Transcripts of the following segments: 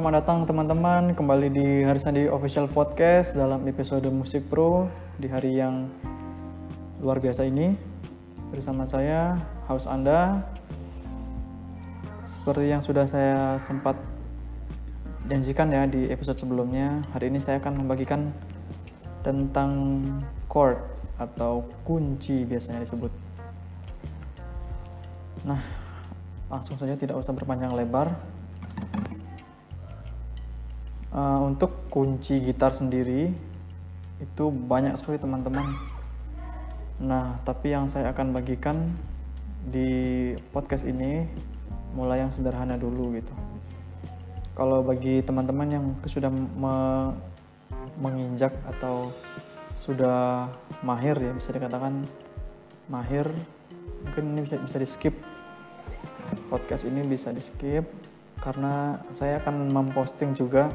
selamat datang teman-teman. Kembali di Hari Sandi Official Podcast dalam episode Musik Pro di hari yang luar biasa ini. Bersama saya host Anda. Seperti yang sudah saya sempat janjikan ya di episode sebelumnya hari ini saya akan membagikan tentang chord atau kunci biasanya disebut. Nah langsung saja tidak usah berpanjang lebar Uh, untuk kunci gitar sendiri itu banyak sekali teman-teman. Nah, tapi yang saya akan bagikan di podcast ini mulai yang sederhana dulu gitu. Kalau bagi teman-teman yang sudah me menginjak atau sudah mahir ya bisa dikatakan mahir, mungkin ini bisa bisa di skip podcast ini bisa di skip karena saya akan memposting juga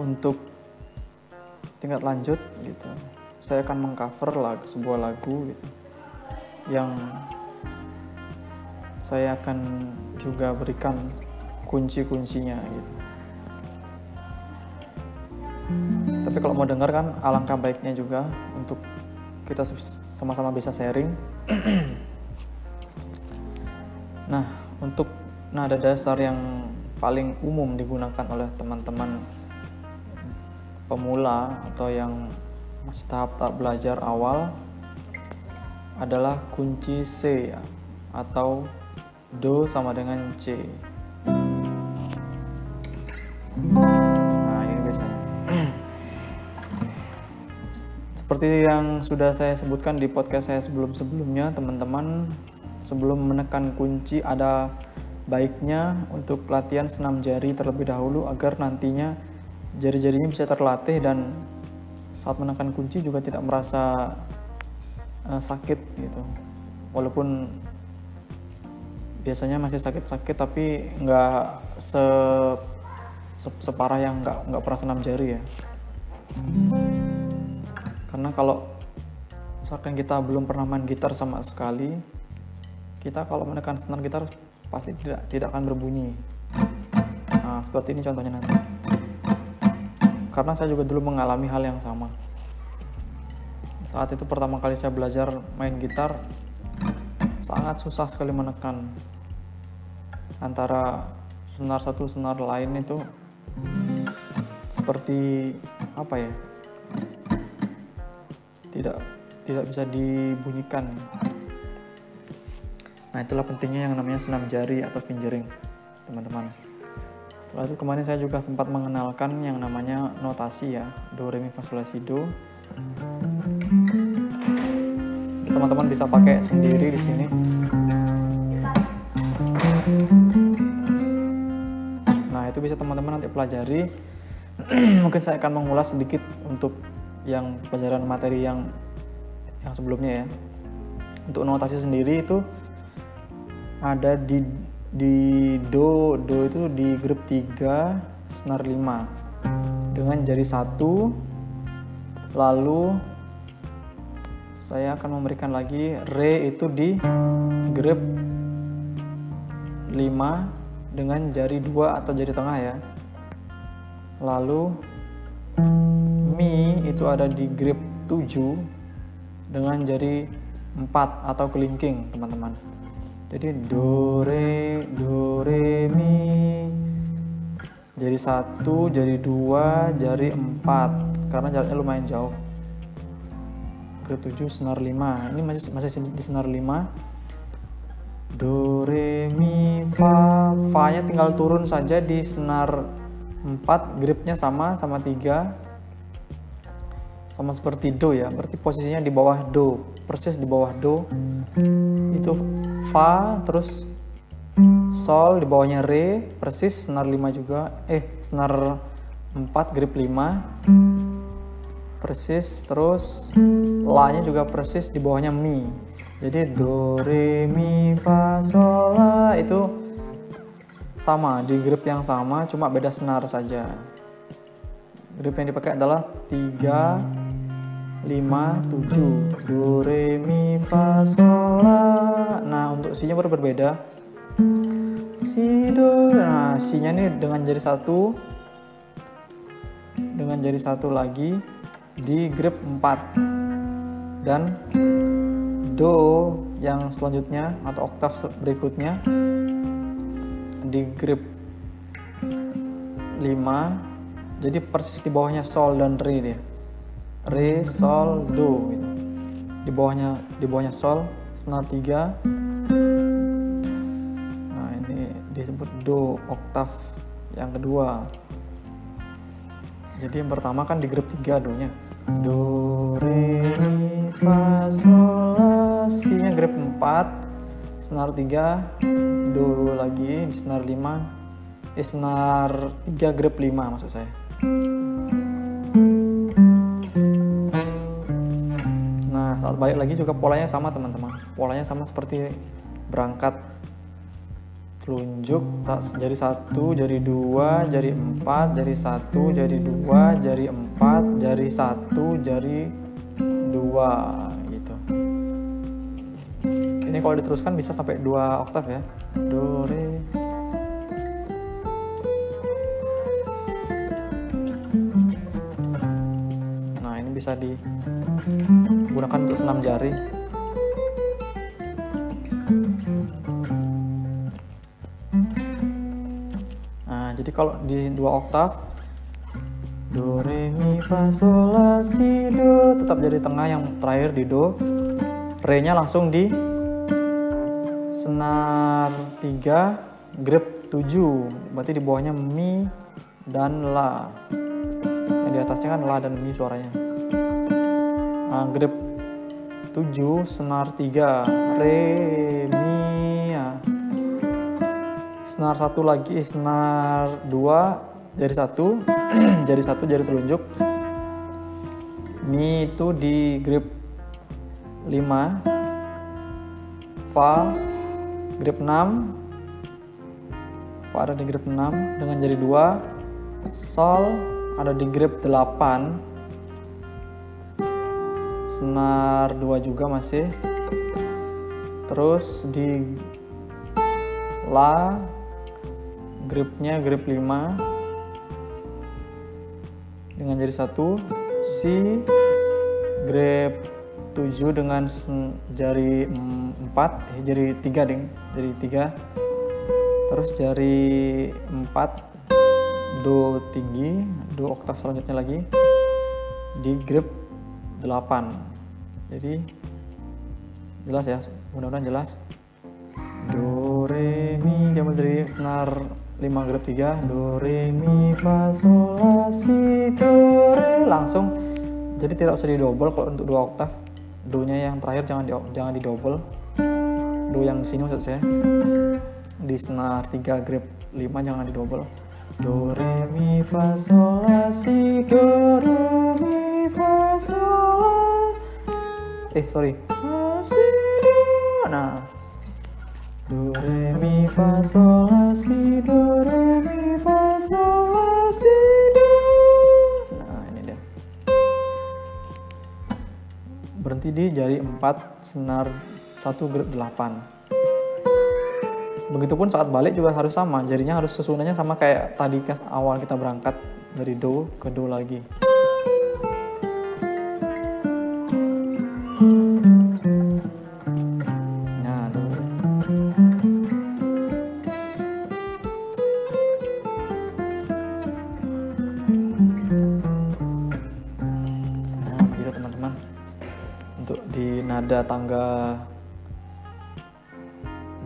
untuk tingkat lanjut gitu. Saya akan mengcover lagu, sebuah lagu gitu yang saya akan juga berikan kunci-kuncinya gitu. Tapi kalau mau dengar kan alangkah baiknya juga untuk kita sama-sama bisa sharing. Nah untuk nada dasar yang paling umum digunakan oleh teman-teman pemula atau yang masih tahap-tahap belajar awal adalah kunci C ya, atau Do sama dengan C. Nah ini biasanya. Seperti yang sudah saya sebutkan di podcast saya sebelum-sebelumnya, teman-teman sebelum menekan kunci ada baiknya untuk latihan senam jari terlebih dahulu agar nantinya jari-jarinya bisa terlatih dan saat menekan kunci juga tidak merasa uh, sakit gitu. Walaupun biasanya masih sakit-sakit tapi nggak se, se separah yang nggak nggak pernah senam jari ya. Karena kalau misalkan kita belum pernah main gitar sama sekali kita kalau menekan senar gitar pasti tidak tidak akan berbunyi. Nah seperti ini contohnya nanti karena saya juga dulu mengalami hal yang sama. Saat itu pertama kali saya belajar main gitar sangat susah sekali menekan. Antara senar satu senar lain itu seperti apa ya tidak tidak bisa dibunyikan. Nah itulah pentingnya yang namanya senam jari atau fingering teman-teman setelah itu kemarin saya juga sempat mengenalkan yang namanya notasi ya, do re mi fa sol la si do. Teman-teman bisa pakai sendiri di sini. Nah, itu bisa teman-teman nanti pelajari. Mungkin saya akan mengulas sedikit untuk yang pelajaran materi yang yang sebelumnya ya. Untuk notasi sendiri itu ada di di do do itu di grup 3 senar 5 dengan jari satu lalu saya akan memberikan lagi re itu di grup 5 dengan jari 2 atau jari tengah ya. Lalu mi itu ada di grip 7 dengan jari 4 atau kelingking teman-teman jadi do re do re mi. Jari satu jari dua jari empat. Karena jaraknya lumayan jauh. Ke tujuh senar lima. Ini masih masih di senar lima. Do re mi fa. Fa nya tinggal turun saja di senar 4 gripnya sama sama tiga. Sama seperti do ya. Berarti posisinya di bawah do. Persis di bawah do. Itu fa terus sol di bawahnya re persis senar 5 juga eh senar 4 grip 5 persis terus la nya juga persis di bawahnya mi. Jadi do re mi fa sol la itu sama di grip yang sama cuma beda senar saja. Grip yang dipakai adalah 3 5 7 do re mi fa sol la nah untuk si nya baru berbeda. Si do nah si nya ini dengan jari satu. Dengan jari satu lagi di grip 4 dan do yang selanjutnya atau oktav berikutnya di grip 5 jadi persis di bawahnya sol dan re dia re sol do gitu. di bawahnya di bawahnya sol senar 3 nah ini disebut do oktav yang kedua. Jadi yang pertama kan di grip 3 do nya do re mi fa sol la si. Nya grip 4 senar 3 do lagi di senar 5 eh senar 3 grip 5 maksud saya saat balik lagi juga polanya sama teman-teman. Polanya sama seperti berangkat telunjuk jari satu, jari dua, jari empat, jari satu, jari dua, jari empat, jari satu, jari dua gitu. Ini kalau diteruskan bisa sampai dua oktav ya. Do re Nah, ini bisa digunakan untuk senam jari. Nah, jadi kalau di dua oktav do re mi fa sol la si do tetap jadi tengah yang terakhir di do. Re-nya langsung di senar 3 grip 7. Berarti di bawahnya mi dan la. Yang di atasnya kan la dan mi suaranya. Grip 7 senar 3 re mi ya. Senar satu lagi senar 2 jari satu jari satu jari telunjuk mi itu di grip 5 fa grip 6 fa ada di grip 6 dengan jari 2 sol ada di grip 8 senar 2 juga masih. Terus di la gripnya grip 5 dengan jari 1 si grip 7 dengan jari 4 eh, jari 3 ding. Jari 3 terus jari 4 do tinggi do oktav selanjutnya lagi. Di grip 8 jadi jelas ya mudah-mudahan jelas. Do re mi diambil dari senar 5 grip 3 do re mi fa sol la si do re. Langsung. Jadi tidak usah didouble kalau untuk dua oktav. Do nya yang terakhir jangan di jangan di double do yang di sini maksud saya. Di senar 3 grip 5 jangan di double do re mi fa sol la si do re mi fa sol la eh sorry. Nah. Do re mi fa sol la si do. Re mi fa sol la si do nah ini dia. Berhenti di jari 4 senar 1 grip 8 Begitupun saat balik juga harus sama, jarinya harus susunannya sama kayak tadi awal kita berangkat dari do ke do lagi. Di nada tangga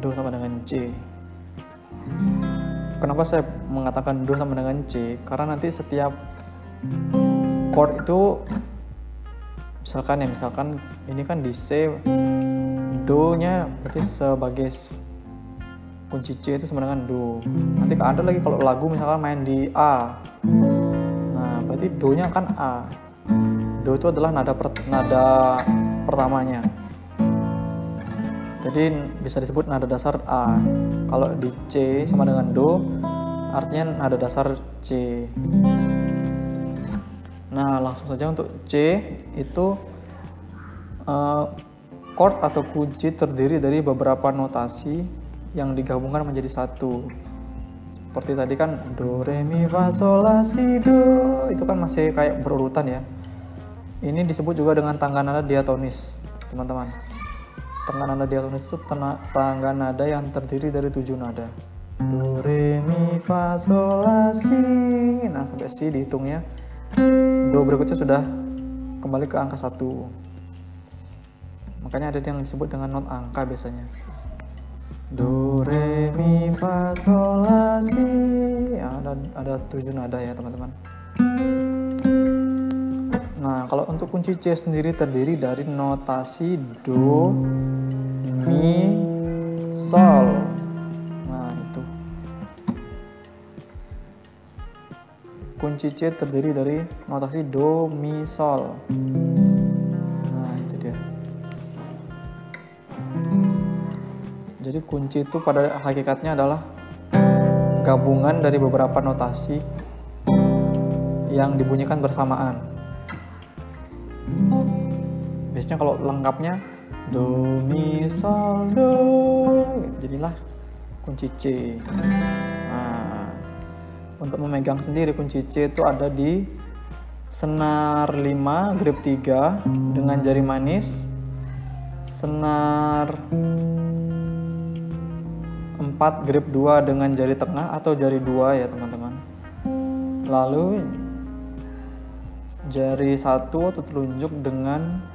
do sama dengan C. Kenapa saya mengatakan do sama dengan C? Karena nanti setiap chord itu misalkan ya misalkan ini kan di C do nya berarti sebagai kunci C itu sama dengan do. Nanti ada lagi kalau lagu misalkan main di A. Nah, berarti do nya kan A. Do itu adalah nada per, nada pertamanya. Jadi bisa disebut nada dasar A. Kalau di C sama dengan Do, artinya nada dasar C. Nah, langsung saja untuk C itu uh, chord atau kunci terdiri dari beberapa notasi yang digabungkan menjadi satu. Seperti tadi kan do re mi fa sol la si do itu kan masih kayak berurutan ya. Ini disebut juga dengan tangga nada diatonis, teman-teman. Tangga nada diatonis itu tangga nada yang terdiri dari tujuh nada. Do re mi fa sol la si. Nah, sampai si dihitungnya. Do berikutnya sudah kembali ke angka satu makanya ada yang disebut dengan not angka biasanya do re mi fa sol la si ya, ada ada tujuh nada ya teman-teman nah kalau untuk kunci C sendiri terdiri dari notasi do mi sol. Nah itu. Kunci C terdiri dari notasi do mi sol. Jadi kunci itu pada hakikatnya adalah gabungan dari beberapa notasi yang dibunyikan bersamaan. Biasanya kalau lengkapnya do mi sol do, jadilah kunci C. Nah, untuk memegang sendiri kunci C itu ada di senar 5 grip 3 dengan jari manis, senar 4 grip 2 dengan jari tengah atau jari 2 ya teman-teman. Lalu jari 1 atau telunjuk dengan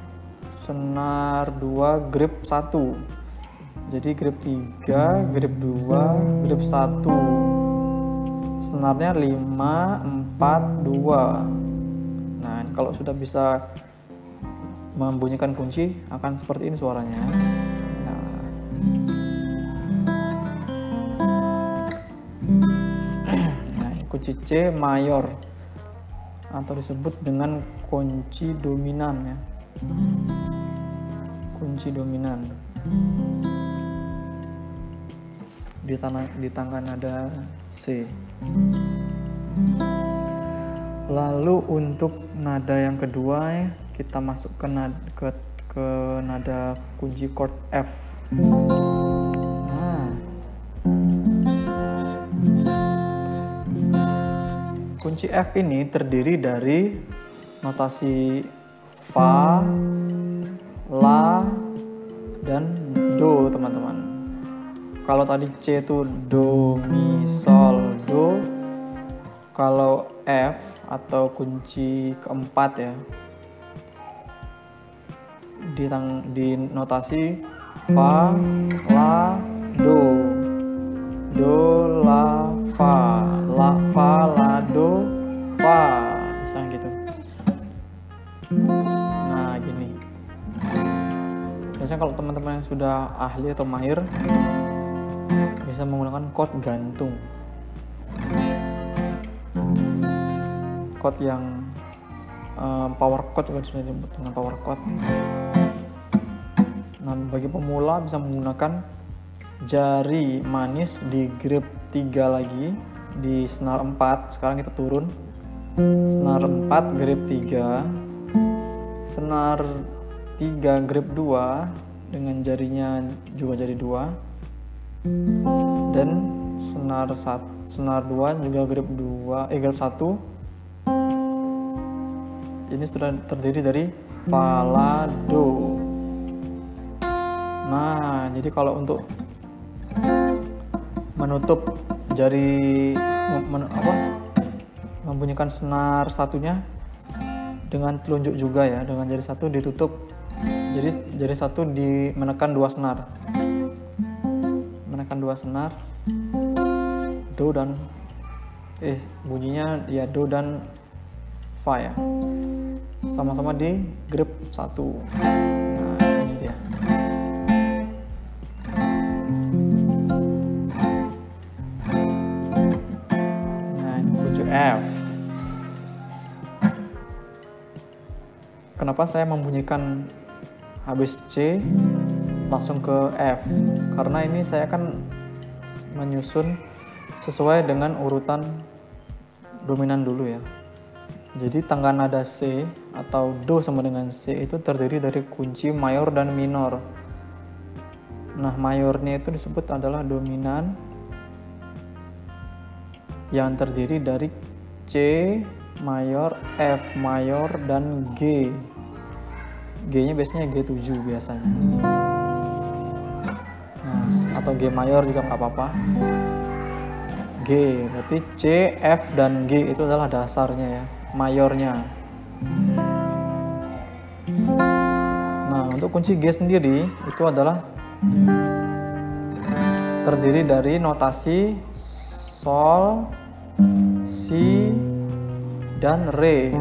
senar 2 grip 1 jadi grip 3 grip 2 grip 1 senarnya 5 4 2 nah kalau sudah bisa membunyikan kunci akan seperti ini suaranya. Kunci C mayor. Atau disebut dengan kunci dominan ya kunci dominan. Di tanah di tangga nada C. Lalu untuk nada yang kedua ya kita masuk ke nada, ke, ke nada kunci chord F. Kunci F ini terdiri dari notasi Fa, La, dan Do teman-teman. Kalau tadi C itu Do, Mi, Sol, Do. Kalau F atau kunci keempat ya di, tang, di notasi Fa, La, Do. Do, La, Fa, La, Fa, La, Do, Biasanya kalau teman-teman yang sudah ahli atau mahir bisa menggunakan chord gantung. Chord yang uh, power chord juga bisa disebut dengan power chord. Nah, bagi pemula bisa menggunakan jari manis di grip 3 lagi di senar 4 sekarang kita turun senar 4 grip 3 senar 3 grip 2 dengan jarinya juga jari 2 dan senar 1 senar 2 juga grip 2 eh grip 1 ini sudah terdiri dari fa la do nah jadi kalau untuk menutup jari men, apa membunyikan senar satunya dengan telunjuk juga ya dengan jari satu ditutup jadi jari satu di menekan dua senar. Menekan dua senar. Do dan eh bunyinya ya do dan fa ya. Sama-sama di grip satu. Kenapa saya membunyikan habis C langsung ke F karena ini saya akan menyusun sesuai dengan urutan dominan dulu ya Jadi tangga nada C atau Do sama dengan C itu terdiri dari kunci mayor dan minor. Nah, mayornya itu disebut adalah dominan yang terdiri dari C mayor, F mayor, dan G. G-nya biasanya G7 biasanya. Nah, atau G mayor juga nggak apa-apa. G, berarti C, F, dan G itu adalah dasarnya ya mayornya. Nah, untuk kunci G sendiri itu adalah terdiri dari notasi Sol, Si, dan Re.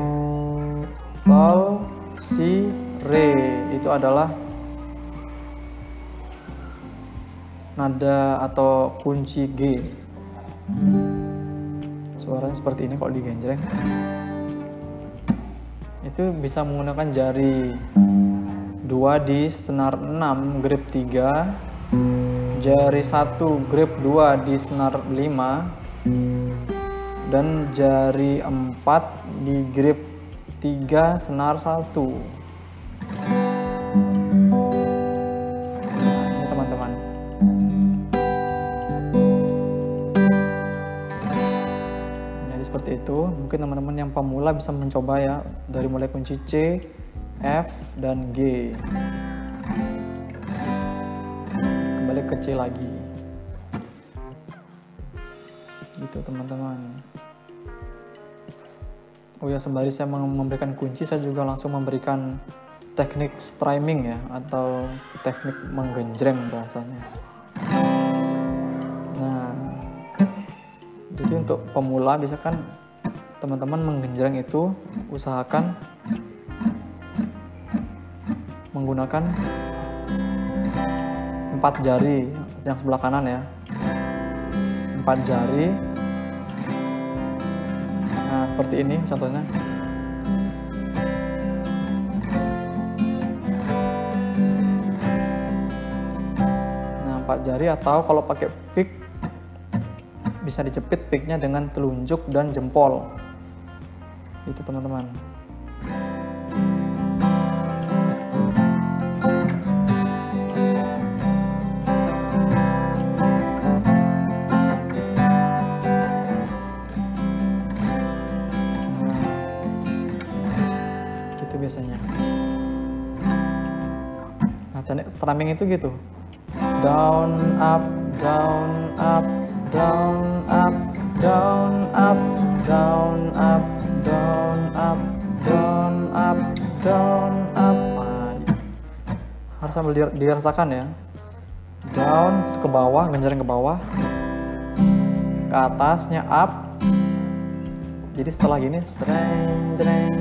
Sol, Si, Re itu adalah nada atau kunci G. Suaranya seperti ini kalau digenjreng. Itu bisa menggunakan jari dua di senar 6 grip 3 jari 1 grip 2 di senar 5 dan jari 4 di grip 3 senar 1 itu mungkin teman-teman yang pemula bisa mencoba ya. Dari mulai kunci C F dan G. Kembali ke C lagi. Gitu teman-teman. Oh ya sembari saya memberikan kunci saya juga langsung memberikan teknik strumming ya atau teknik menggenjreng bahasanya. Jadi untuk pemula bisa kan teman-teman menggenjreng itu usahakan menggunakan empat jari yang sebelah kanan ya. Empat jari. Nah seperti ini contohnya. Nah empat jari atau kalau pakai pick bisa dijepit picknya dengan telunjuk dan jempol itu teman-teman. Gitu biasanya. Nah teknik strumming itu gitu. Down up down up down up down up down up down nah, harus sambil dirasakan ya. Down ke bawah genjreng ke bawah. Ke atasnya up. Jadi setelah gini sreng jreng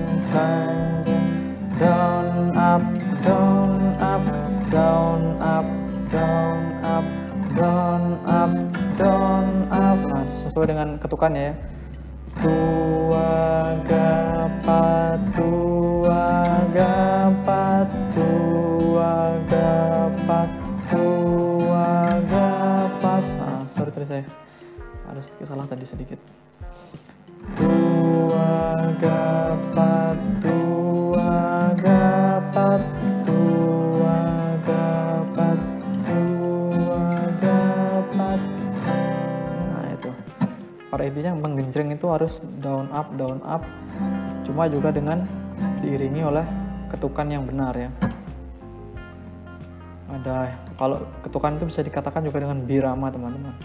down up down up down up down up down up down up. Nah sesuai dengan ketukannya ya. Tua gapat tua agapat tua, agapat tua, agapat ah sorry tadi saya ada sedikit salah tadi sedikit. Tu agapat tu agapat tu agapat tu agapat nah itu. Pada intinya menggenjreng itu harus down up down up. Cuma juga dengan diiringi oleh ketukan yang benar ya. Ada kalau ketukan itu bisa dikatakan juga dengan birama teman-teman.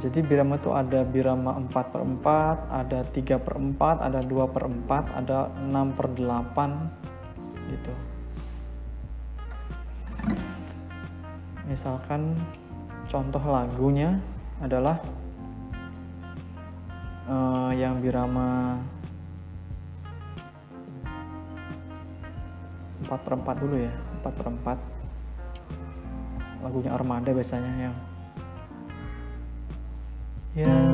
Jadi birama itu ada birama 4 per 4 ada 3 per 4 ada 2 per 4 ada 6 per 8 gitu. Misalkan contoh lagunya adalah uh, yang birama 4 per 4 dulu ya 4 per 4 lagunya Armada biasanya yang yang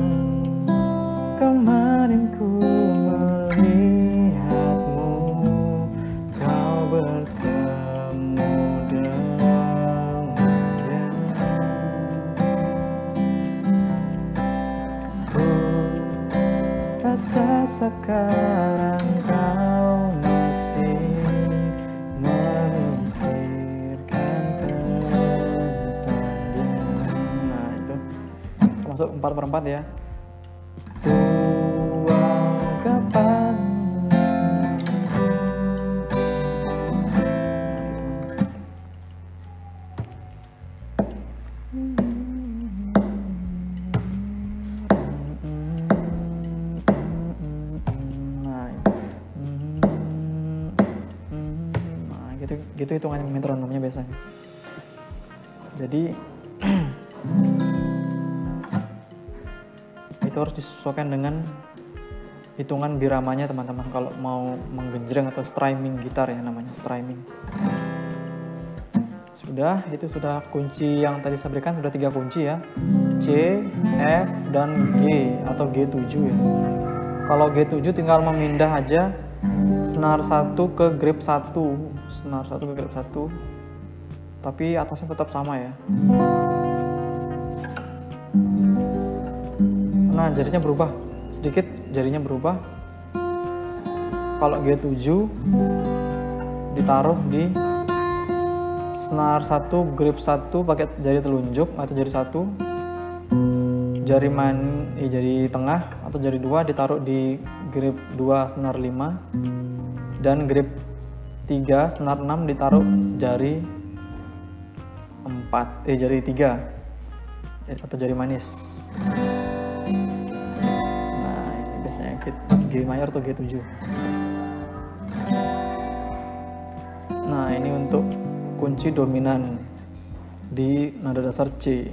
kemarin ku sekarang 4 per 4 ya. Tua kapan nah gitu gitu hitungan metronomnya biasanya. Jadi disesuaikan dengan hitungan biramanya teman-teman. Kalau mau menggenjreng atau strumming gitar ya namanya strumming sudah itu sudah kunci yang tadi saya berikan. Sudah tiga kunci ya. C, F, dan G atau G7 ya. Kalau G7 tinggal memindah aja. Senar satu ke grip satu. Senar satu ke grip satu. Tapi atasnya tetap sama ya nah jarinya berubah. Sedikit jarinya berubah. Kalau G7 ditaruh di senar satu grip satu pakai jari telunjuk atau jari satu. Jari man eh, jari tengah atau jari dua ditaruh di grip 2 senar 5 dan grip 3 senar 6 ditaruh jari 4 eh jari 3 atau jari manis G mayor atau G7 nah ini untuk kunci dominan di nada dasar C.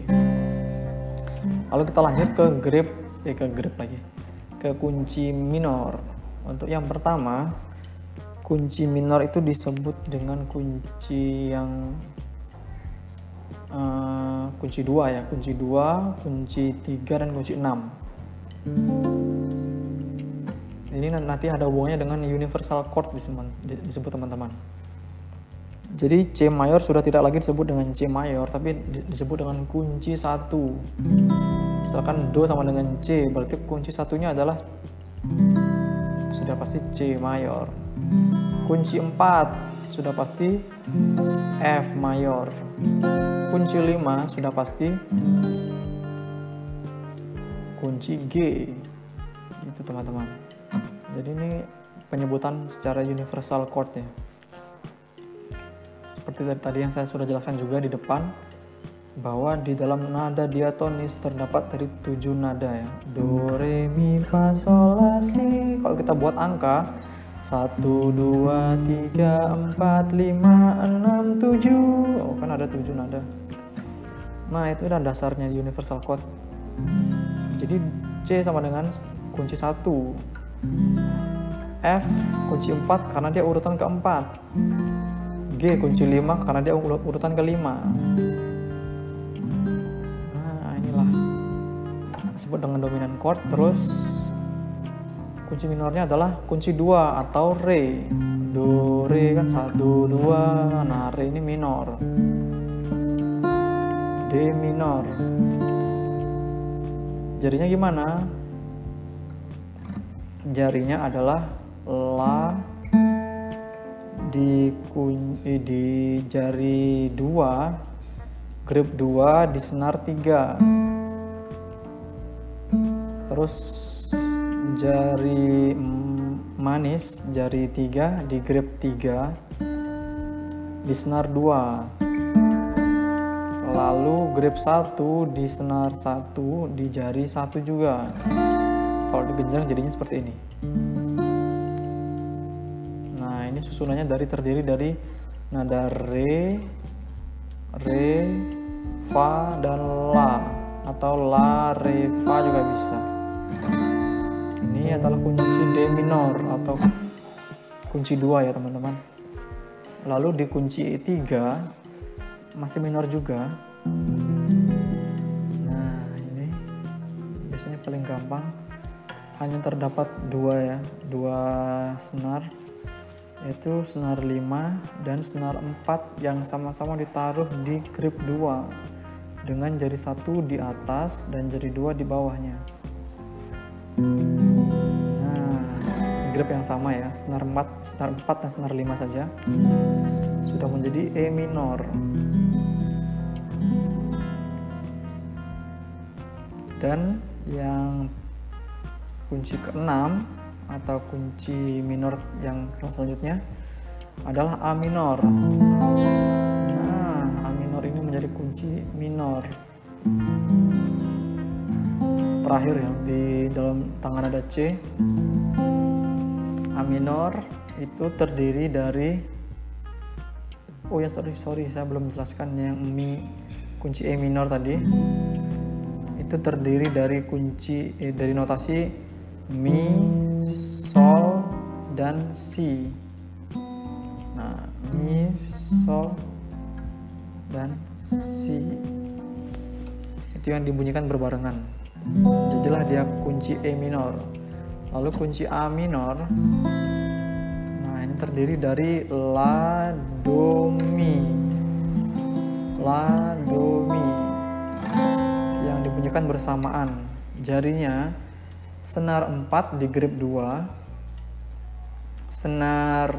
Lalu kita lanjut ke grip eh ke grip lagi. Ke kunci minor. Untuk yang pertama kunci minor itu disebut dengan kunci yang uh, kunci dua ya. Kunci dua kunci tiga dan kunci enam ini nanti ada hubungannya dengan universal chord disebut teman-teman. Jadi C mayor sudah tidak lagi disebut dengan C mayor tapi disebut dengan kunci satu. Misalkan Do sama dengan C berarti kunci satunya adalah sudah pasti C mayor. Kunci 4 sudah pasti F mayor. Kunci 5 sudah pasti kunci G. Itu teman-teman jadi ini penyebutan secara universal chord ya. Seperti tadi yang saya sudah jelaskan juga di depan bahwa di dalam nada diatonis terdapat dari tujuh nada ya. Do re mi fa sol la si. Kalau kita buat angka 1 2 3 4 5 6 7 oh kan ada tujuh nada. Nah itu adalah dasarnya universal chord. Jadi C sama dengan kunci 1 F kunci 4 karena dia urutan keempat. G kunci 5 karena dia urutan kelima. Disebut dengan dominan chord terus kunci minornya adalah kunci dua atau re. Do re kan satu dua. Nah re ini minor. D minor. Jarinya gimana jarinya adalah la di eh, di jari dua grip dua di senar tiga. Terus jari manis jari 3 di grip 3 di senar 2 lalu grip 1 di senar 1 di jari 1 juga kalau digenjreng jadinya seperti ini. Nah ini susunannya dari terdiri dari nada re re fa dan la. Atau la re fa juga bisa. Ini adalah kunci D minor atau kunci 2 ya teman-teman. Lalu di kunci 3 masih minor juga. Nah ini biasanya paling gampang hanya terdapat dua ya dua senar yaitu senar 5 dan senar 4 yang sama-sama ditaruh di grip 2 dengan jari satu di atas dan jari dua di bawahnya Nah, grip yang sama ya, senar 4, senar 4 dan senar 5 saja. Sudah menjadi E minor. dan yang kunci keenam atau kunci minor yang selanjutnya adalah A minor. Nah, A minor ini menjadi kunci minor. Terakhir ya di dalam tangan ada C. A minor itu terdiri dari Oh ya sorry sorry saya belum jelaskan yang mi kunci E minor tadi itu terdiri dari kunci eh, dari notasi mi sol dan si. Nah mi sol dan si. Itu yang dibunyikan berbarengan. Jadilah dia kunci E minor. Lalu kunci A minor terdiri dari la do mi. La do mi. Yang dibunyikan bersamaan. Jarinya senar 4 di grip 2 senar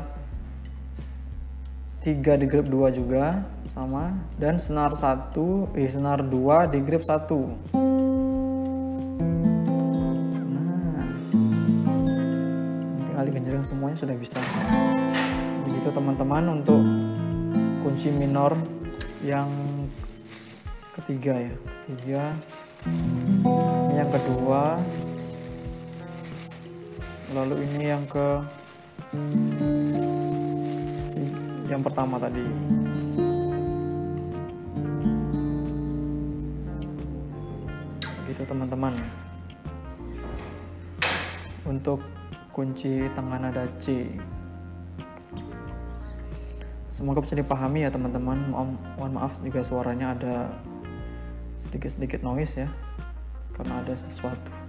3 di grip 2 juga sama. Dan senar 1 eh senar 2 di grip 1 semuanya sudah bisa. Begitu teman-teman untuk kunci minor yang ketiga ya. Tiga ini yang kedua lalu ini yang ke yang pertama tadi gitu teman-teman untuk kunci tengah nada C. Semoga bisa dipahami ya teman-teman. Mohon maaf jika suaranya ada sedikit-sedikit noise ya, karena ada sesuatu.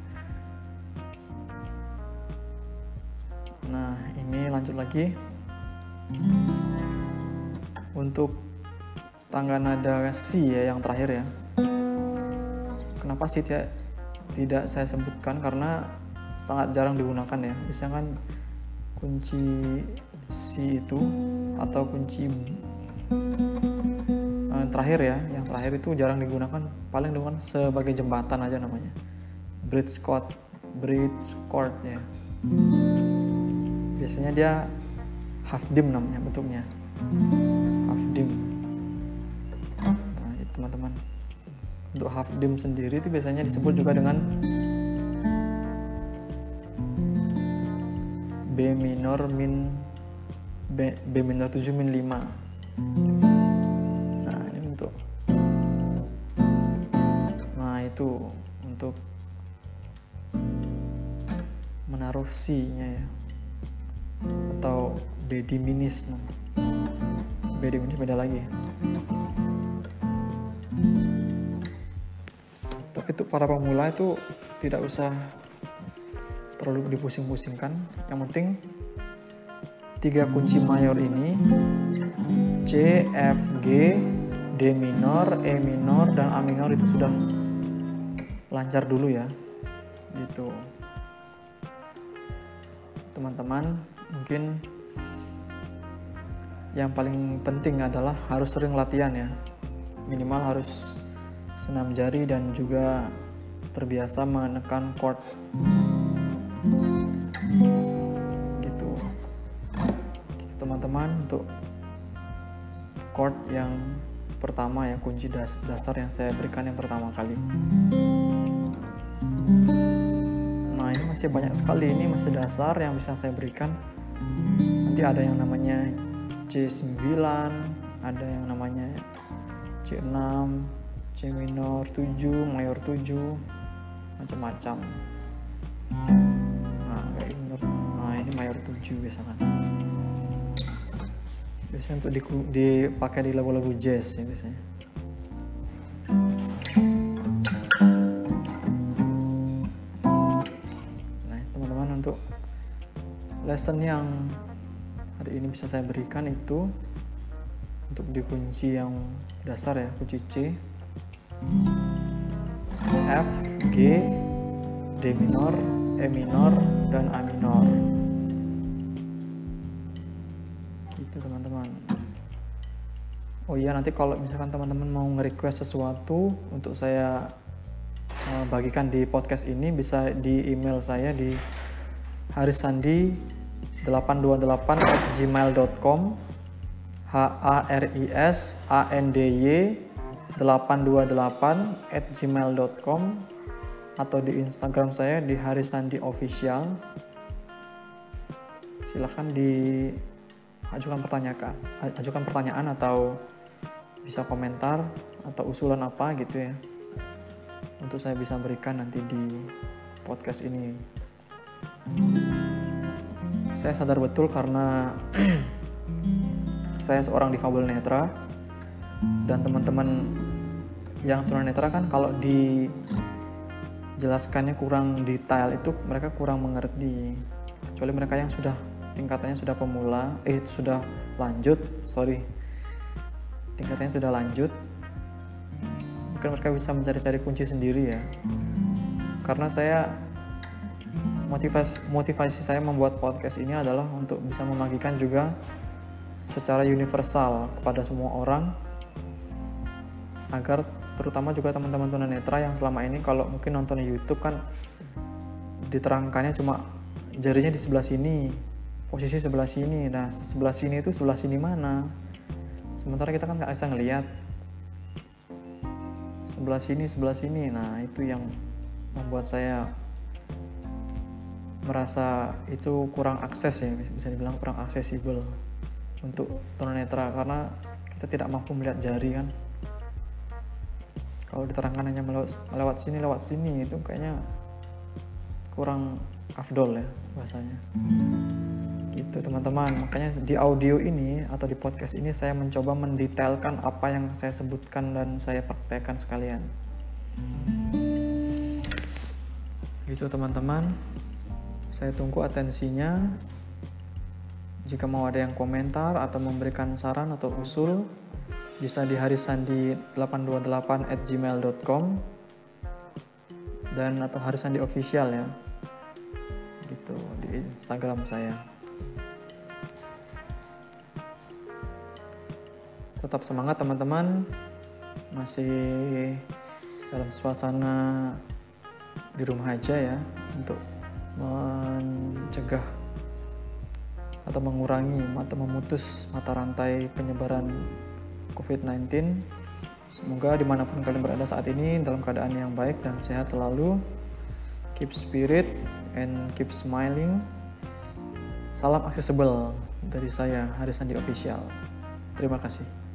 Ini lanjut lagi. Untuk tangga nada C ya yang terakhir ya. Kenapa sih tidak tidak saya sebutkan? Karena sangat jarang digunakan ya. Misalkan kunci C itu atau kunci uh, terakhir ya yang terakhir itu jarang digunakan. Paling dengan sebagai jembatan aja namanya. Bridge chord bridge chord ya biasanya dia half dim namanya bentuknya. Half dim. Nah teman-teman. Untuk half dim sendiri itu biasanya disebut juga dengan B minor min B, B minor 7 min 5 nah ini untuk nah itu untuk menaruh C nya ya atau B diminis nah. B diminis beda lagi. Tapi untuk para pemula itu tidak usah terlalu dipusing-pusingkan. Yang penting tiga kunci mayor ini C, F, G, D minor, E minor, dan A minor itu sudah lancar dulu ya. Gitu. Teman-teman mungkin yang paling penting adalah harus sering latihan ya. Minimal harus senam jari dan juga terbiasa menekan chord gitu. Teman-teman untuk chord yang pertama ya kunci das dasar yang saya berikan yang pertama kali masih banyak sekali ini masih dasar yang bisa saya berikan. Nanti ada yang namanya C9 ada yang namanya C6 C minor 7 mayor 7 macam-macam. Mayor 7 biasanya. Biasanya untuk dipakai di lagu-lagu jazz ya biasanya lesson yang hari ini bisa saya berikan itu untuk di kunci yang dasar ya kunci C. F G D minor E minor dan A minor. Oh iya nanti kalau misalkan teman-teman mau nge-request sesuatu untuk saya uh, bagikan di podcast ini bisa di email saya di harisandi 828 at gmail.com h a r i s a n d y 828 at gmail.com atau di Instagram saya di Harisandi Official. Silahkan diajukan pertanyaan ajukan pertanyaan atau bisa komentar atau usulan apa gitu ya. Untuk saya bisa berikan nanti di podcast ini saya sadar betul karena saya seorang difabel netra dan teman-teman yang tunanetra kan kalau dijelaskannya kurang detail itu mereka kurang mengerti. Kecuali mereka yang sudah tingkatannya sudah pemula eh sudah lanjut sorry. Tingkatannya sudah lanjut mungkin mereka bisa mencari-cari kunci sendiri ya. Karena saya motivasi motivasi saya membuat podcast ini adalah untuk bisa membagikan juga secara universal kepada semua orang agar terutama juga teman-teman tunanetra yang selama ini kalau mungkin nonton YouTube kan diterangkannya cuma jarinya di sebelah sini posisi sebelah sini. Nah sebelah sini itu sebelah sini mana? Sementara kita kan nggak bisa ngelihat sebelah sini sebelah sini. Nah itu yang membuat saya merasa itu kurang akses ya bisa dibilang kurang aksesibel untuk tunanetra karena kita tidak mampu melihat jari kan. Kalau diterangkan hanya melewat, lewat sini lewat sini itu kayaknya kurang afdol ya bahasanya. Gitu teman-teman. Makanya di audio ini atau di podcast ini saya mencoba mendetailkan apa yang saya sebutkan dan saya praktekkan sekalian. Gitu teman-teman saya tunggu atensinya. Jika mau ada yang komentar atau memberikan saran atau usul, bisa di harisandi828 at gmail.com dan atau harisandi official ya. Gitu di Instagram saya. Tetap semangat teman-teman. Masih dalam suasana di rumah aja ya untuk mencegah atau mengurangi atau memutus mata rantai penyebaran COVID-19. Semoga di mana pun kalian berada saat ini dalam keadaan yang baik dan sehat selalu. Keep spirit and keep smiling. Salam accessible dari saya Harisandi Official. Terima kasih.